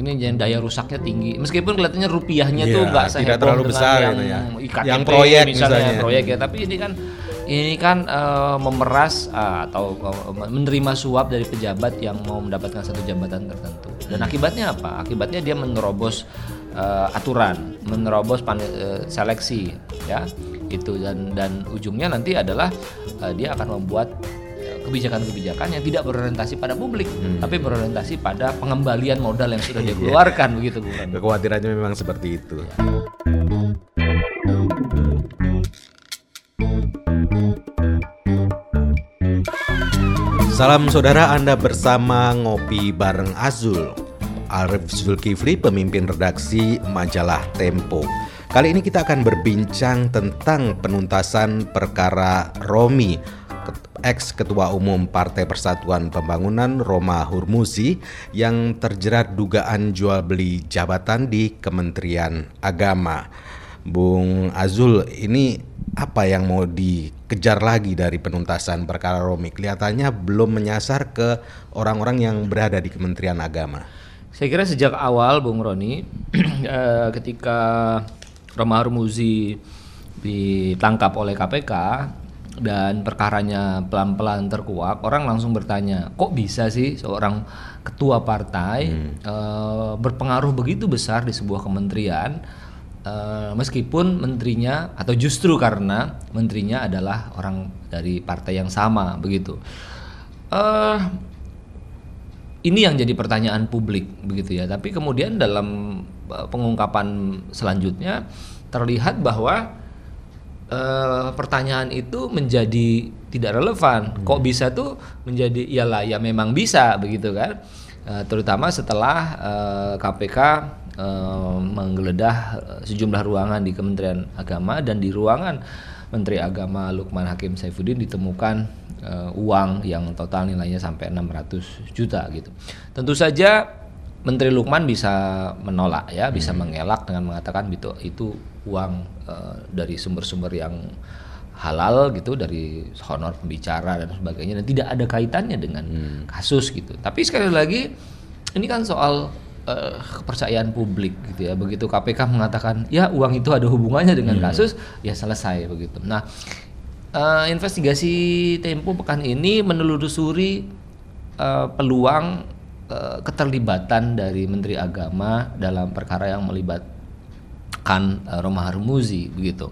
ini yang daya rusaknya tinggi. Meskipun kelihatannya rupiahnya Iya, tuh nggak tidak terlalu besar yang gitu ya. IKTP Yang proyek misalnya, misalnya. proyek ya. Tapi ini kan ini kan eh, memeras ah, atau eh, menerima suap dari pejabat yang mau mendapatkan satu jabatan tertentu. Dan akibatnya apa? Akibatnya dia menerobos eh, aturan menerobos eh, seleksi ya. Itu dan dan ujungnya nanti adalah eh, dia akan membuat kebijakan-kebijakan yang tidak berorientasi pada publik, tapi berorientasi pada pengembalian modal yang sudah dia keluarkan begitu, Rani. Kekhawatirannya memang seperti itu. Salam saudara Anda bersama Ngopi Bareng Azul. Arif Zulkifli pemimpin redaksi majalah Tempo. Kali ini kita akan berbincang tentang penuntasan perkara Romi ex Ketua Umum Partai Persatuan Pembangunan Roma Hurmuzi yang terjerat dugaan jual beli jabatan di Kementerian Agama. Bung Azul, ini apa yang mau dikejar lagi dari penuntasan perkara Romi? Kelihatannya belum menyasar ke orang-orang yang berada di Kementerian Agama. Saya kira sejak awal Bung Roni eh, ketika Roma Hurmuzi ditangkap oleh KPK dan perkaranya pelan-pelan terkuak, orang langsung bertanya, kok bisa sih seorang ketua partai eh, berpengaruh begitu besar di sebuah kementerian, eh, meskipun menterinya atau justru karena menterinya adalah orang dari partai yang sama begitu. Eh, ini yang jadi pertanyaan publik begitu ya. Tapi kemudian dalam uh, pengungkapan selanjutnya terlihat bahwa eh, pertanyaan itu menjadi tidak relevan. Kok bisa tuh menjadi iyalah ya memang bisa begitu kan? Eh, terutama setelah eh, KPK eh, menggeledah sejumlah ruangan di Kementerian Agama dan di ruangan Menteri Agama Lukman Hakim Saifuddin ditemukan eh, uang yang total nilainya sampai 600 juta gitu. Tentu saja Menteri Lukman bisa menolak ya, bisa mengelak dengan mengatakan itu itu uang eh, dari sumber-sumber yang halal gitu dari honor pembicara dan sebagainya dan tidak ada kaitannya dengan kasus gitu. Tapi sekali lagi ini kan soal eh, kepercayaan publik gitu ya. Begitu KPK mengatakan ya uang itu ada hubungannya dengan kasus, ya selesai begitu. Nah, eh, investigasi Tempo pekan ini menelusuri eh, peluang eh, keterlibatan dari Menteri Agama dalam perkara yang melibatkan eh, Roma Harmuzi begitu.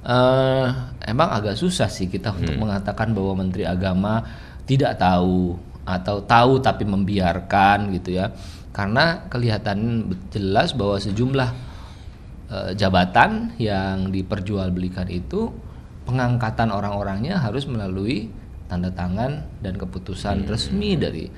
Eh, emang agak susah sih kita untuk mengatakan bahwa Menteri Agama tidak tahu atau tahu tapi membiarkan gitu ya. Karena kelihatan jelas bahwa sejumlah eh, jabatan yang diperjualbelikan itu pengangkatan orang-orangnya harus melalui tanda tangan dan keputusan resmi dari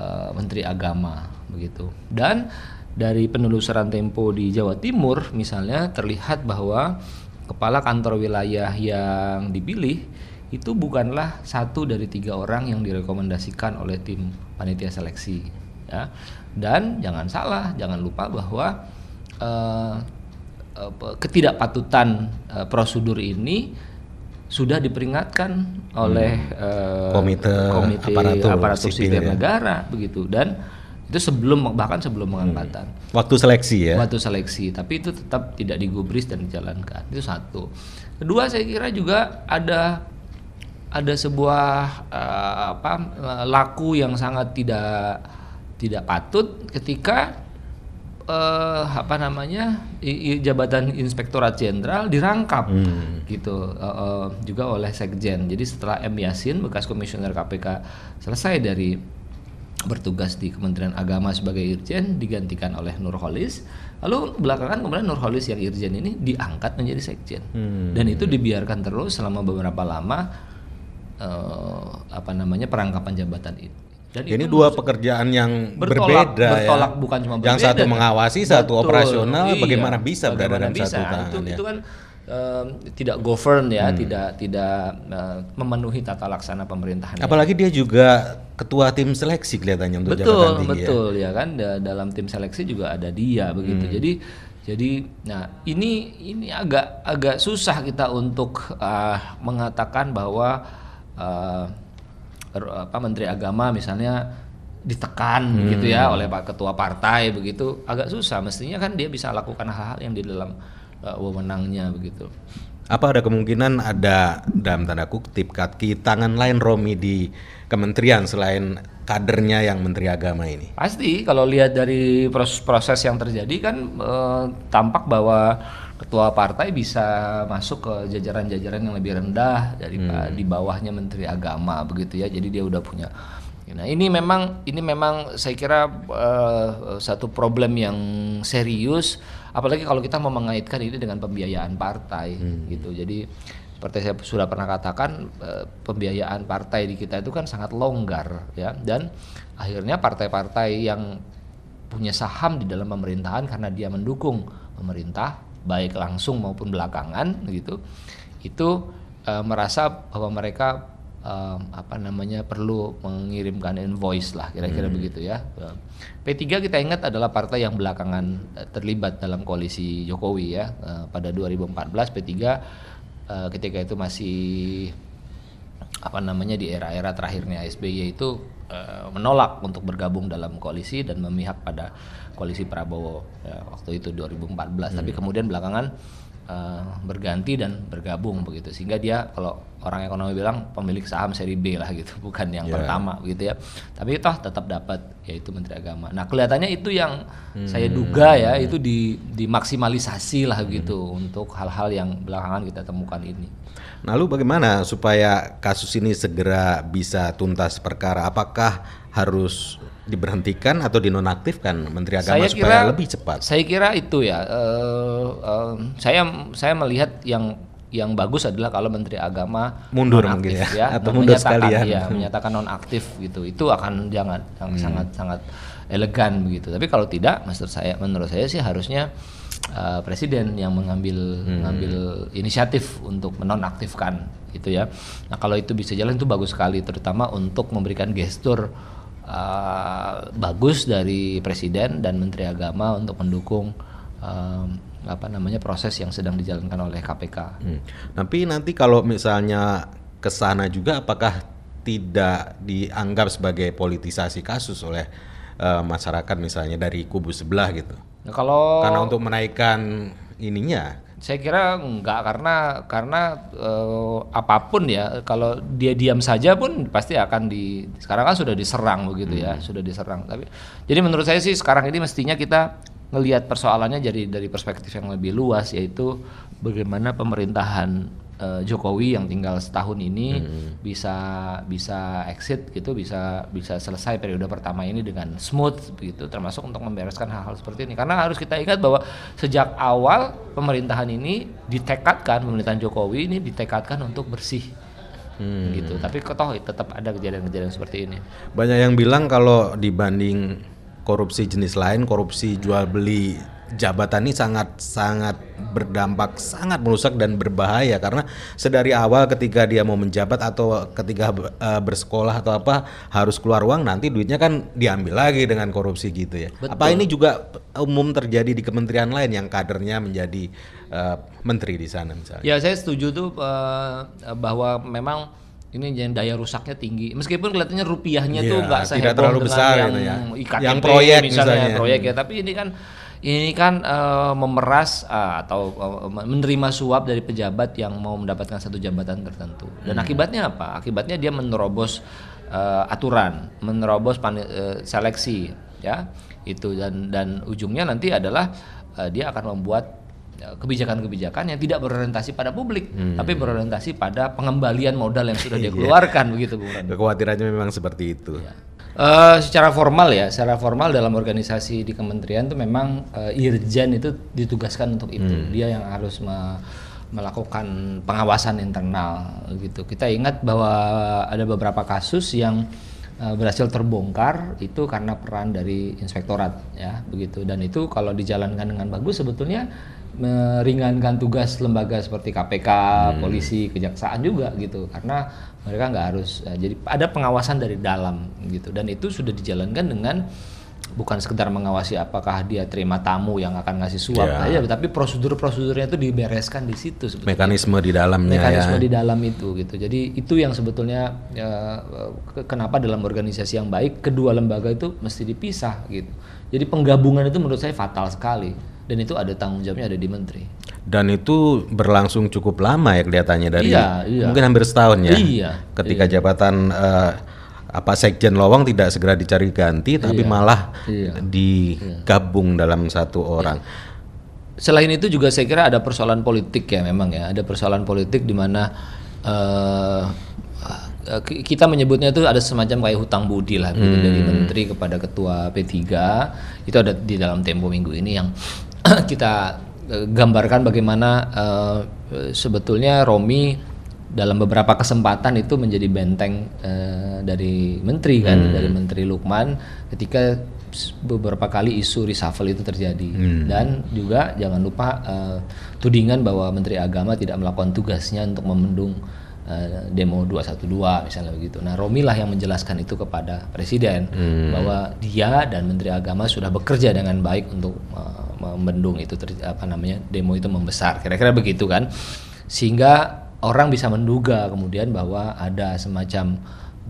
eh, Menteri Agama begitu. Dan dari penelusuran Tempo di Jawa Timur misalnya terlihat bahwa kepala kantor wilayah yang dipilih itu bukanlah satu dari tiga orang yang direkomendasikan oleh tim panitia seleksi ya dan jangan salah jangan lupa bahwa apa, ketidakpatutan eh, prosedur ini sudah diperingatkan oleh eh, Komite aparatur sipil sipil ya. negara begitu. Dan itu sebelum bahkan sebelum pengangkatan. Waktu seleksi ya. waktu seleksi. Tapi itu tetap tidak digubris dan dijalankan. Itu satu. Kedua saya kira juga ada ada sebuah eh, apa eh, laku yang sangat tidak tidak patut ketika eh, apa namanya i- i- jabatan inspektorat jenderal dirangkap gitu eh, eh, juga oleh sekjen jadi setelah M Yasin bekas komisioner KPK selesai dari bertugas di Kementerian Agama sebagai irjen digantikan oleh Nurholis. Lalu belakangan kemudian Nurholis yang irjen ini diangkat menjadi sekjen. Dan itu dibiarkan terus selama beberapa lama eh, apa namanya perangkapan jabatan itu. Dan Ini dua pekerjaan yang bertolak, berbeda bertolak ya. bukan cuma Yang berbeda. satu mengawasi, satu Betul, operasional. iya. Bagaimana bisa berada Bagaimana dalam bisa? satu tangan Itu, ya? itu kan em, tidak govern ya, Hmm. tidak tidak eh, memenuhi tata laksana pemerintahan. Apalagi dia juga ketua tim seleksi kelihatannya untuk betul jabatan tinggi ya. betul ya. kan Da- dalam tim seleksi juga ada dia begitu Hmm. jadi jadi nah ini ini agak agak susah kita untuk ah, mengatakan bahwa ah, apa Menteri Agama misalnya ditekan hmm. gitu ya oleh Pak Ketua Partai begitu agak susah mestinya kan dia bisa lakukan hal-hal yang di dalam uh, wewenangnya begitu. Apa ada kemungkinan ada dalam tanda kutip kaki tangan lain Romi di kementerian selain kadernya yang Menteri Agama ini? Pasti kalau lihat dari proses, proses yang terjadi kan uh, tampak bahwa ketua partai bisa masuk ke jajaran-jajaran yang lebih rendah dari hmm. di bawahnya Menteri Agama begitu ya. Jadi dia udah punya Nah ini memang ini memang saya kira uh, satu problem yang serius, apalagi kalau kita mau mengaitkan ini dengan pembiayaan partai hmm. gitu. Jadi seperti saya sudah pernah katakan uh, pembiayaan partai di kita itu kan sangat longgar ya dan akhirnya partai-partai yang punya saham di dalam pemerintahan karena dia mendukung pemerintah baik langsung maupun belakangan gitu itu uh, merasa bahwa mereka um, apa namanya perlu mengirimkan invoice lah kira-kira hmm. begitu ya. P3 kita ingat adalah partai yang belakangan eh, terlibat dalam koalisi Jokowi ya uh, pada 2014 P3 uh, ketika itu masih apa namanya di era-era terakhirnya SBY itu uh, menolak untuk bergabung dalam koalisi dan memihak pada koalisi Prabowo ya, waktu itu 2014 hmm. tapi kemudian belakangan uh, berganti dan bergabung begitu sehingga dia kalau orang ekonomi bilang pemilik saham seri B lah gitu bukan yang yeah. pertama gitu ya tapi toh tetap dapat yaitu Menteri Agama nah kelihatannya itu yang hmm. saya duga ya itu di dimaksimalisasi lah hmm. gitu untuk hal-hal yang belakangan kita temukan ini Lalu bagaimana supaya kasus ini segera bisa tuntas perkara? Apakah harus diberhentikan atau dinonaktifkan Menteri Agama saya supaya kira, lebih cepat? Saya kira itu ya. Uh, uh, saya saya melihat yang yang bagus adalah kalau Menteri Agama mundur mungkin ya, ya atau mundur sekalian ya menyatakan nonaktif gitu itu akan jangan yang hmm. sangat sangat elegan begitu tapi kalau tidak menurut saya menurut saya sih harusnya uh, presiden yang mengambil hmm. mengambil inisiatif untuk menonaktifkan gitu ya nah kalau itu bisa jalan itu bagus sekali terutama untuk memberikan gestur uh, bagus dari presiden dan menteri agama untuk mendukung uh, apa namanya proses yang sedang dijalankan oleh KPK. Hmm. Tapi nanti kalau misalnya ke sana juga apakah tidak dianggap sebagai politisasi kasus oleh uh, masyarakat misalnya dari kubu sebelah gitu? Nah, kalau karena untuk menaikkan ininya saya kira enggak karena karena uh, apa pun ya kalau dia diam saja pun pasti akan di sekarang kan sudah diserang begitu ya hmm. sudah diserang tapi jadi menurut saya sih sekarang ini mestinya kita ngelihat persoalannya jadi dari perspektif yang lebih luas yaitu bagaimana pemerintahan uh, Jokowi yang tinggal setahun ini hmm. bisa bisa exit gitu bisa bisa selesai periode pertama ini dengan smooth begitu termasuk untuk membereskan hal-hal seperti ini karena harus kita ingat bahwa sejak awal pemerintahan ini ditekadkan pemerintahan Jokowi ini ditekadkan untuk bersih hmm. gitu tapi toh tetap ada kejadian-kejadian seperti ini banyak yang bilang kalau dibanding korupsi jenis lain korupsi jual beli jabatan ini sangat sangat berdampak sangat merusak dan berbahaya karena sedari awal ketika dia mau menjabat atau ketika uh, bersekolah atau apa harus keluar uang nanti duitnya kan diambil lagi dengan korupsi gitu ya. Betul. Apa ini juga umum terjadi di kementerian lain yang kadernya menjadi uh, menteri di sana misalnya? Ya saya setuju tuh uh, bahwa memang ini yang daya rusaknya tinggi meskipun kelihatannya rupiahnya yeah, tuh nggak tidak terlalu besar yang gitu ya. IKTP yang proyek misalnya, misalnya proyek ya tapi ini kan ini kan uh, memeras uh, atau uh, menerima suap dari pejabat yang mau mendapatkan satu jabatan tertentu. Dan hmm. akibatnya apa? Akibatnya dia menerobos uh, aturan, menerobos uh, seleksi, ya itu dan dan ujungnya nanti adalah uh, dia akan membuat kebijakan-kebijakan yang tidak berorientasi pada publik, hmm. tapi berorientasi pada pengembalian modal yang sudah dia iya. keluarkan begitu, Bung Kekhawatirannya memang seperti itu. Ya. Uh, secara formal ya, secara formal dalam organisasi di kementerian itu memang uh, irjen itu ditugaskan untuk itu. Hmm. Dia yang harus me melakukan pengawasan internal gitu. Kita ingat bahwa ada beberapa kasus yang uh, berhasil terbongkar itu karena peran dari inspektorat ya, begitu. Dan itu kalau dijalankan dengan bagus sebetulnya meringankan tugas lembaga seperti KPK, hmm. polisi, kejaksaan juga gitu karena mereka nggak harus uh, jadi ada pengawasan dari dalam gitu dan itu sudah dijalankan dengan bukan sekedar mengawasi apakah dia terima tamu yang akan ngasih suap Ya. aja, tapi prosedur-prosedurnya itu dibereskan di situ sebetulnya. Mekanisme di dalamnya mekanisme ya. di dalam itu gitu. Jadi itu yang sebetulnya ya, ke- kenapa dalam organisasi yang baik kedua lembaga itu mesti dipisah gitu. Jadi penggabungan itu menurut saya fatal sekali dan itu ada tanggung jawabnya ada di menteri. Dan itu berlangsung cukup lama ya kelihatannya dari Iya, iya. mungkin hampir setahun ya. Iya, Ketika jabatan eh, apa sekjen lowong tidak segera dicari ganti, tapi malah iya. digabung dalam satu orang. Selain itu juga saya kira ada persoalan politik ya memang ya ada persoalan politik di mana ki- kita menyebutnya itu ada semacam kayak hutang budi lah gitu, dari menteri kepada ketua P3 itu ada di dalam tempo minggu ini yang kita eh, gambarkan bagaimana eh, sebetulnya Romi dalam beberapa kesempatan itu menjadi benteng eh, dari menteri kan dari menteri Lukman ketika beberapa kali isu reshuffle itu terjadi. Dan juga jangan lupa eh, tudingan bahwa menteri agama tidak melakukan tugasnya untuk memendung demo 212 misalnya begitu. Nah, Romi lah yang menjelaskan itu kepada presiden bahwa dia dan menteri agama sudah bekerja dengan baik untuk eh, membendung itu ter- apa namanya demo itu membesar. Kira-kira begitu kan. Sehingga orang bisa menduga kemudian bahwa ada semacam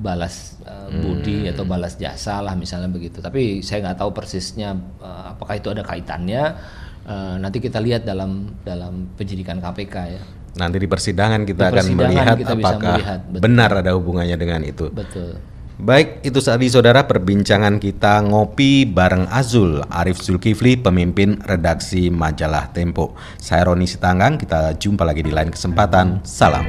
balas uh, budi atau balas jasa lah misalnya begitu. Tapi saya nggak tahu persisnya uh, apakah itu ada kaitannya. Uh, nanti kita lihat dalam dalam penyidikan KPK ya nanti di persidangan kita di persidangan akan melihat kita apakah melihat, benar ada hubungannya dengan itu. Betul. Baik, itu tadi saudara perbincangan kita ngopi bareng Azul Arif Zulkifli, pemimpin redaksi majalah Tempo. Saya Roni Sitanggang, kita jumpa lagi di lain kesempatan. Salam.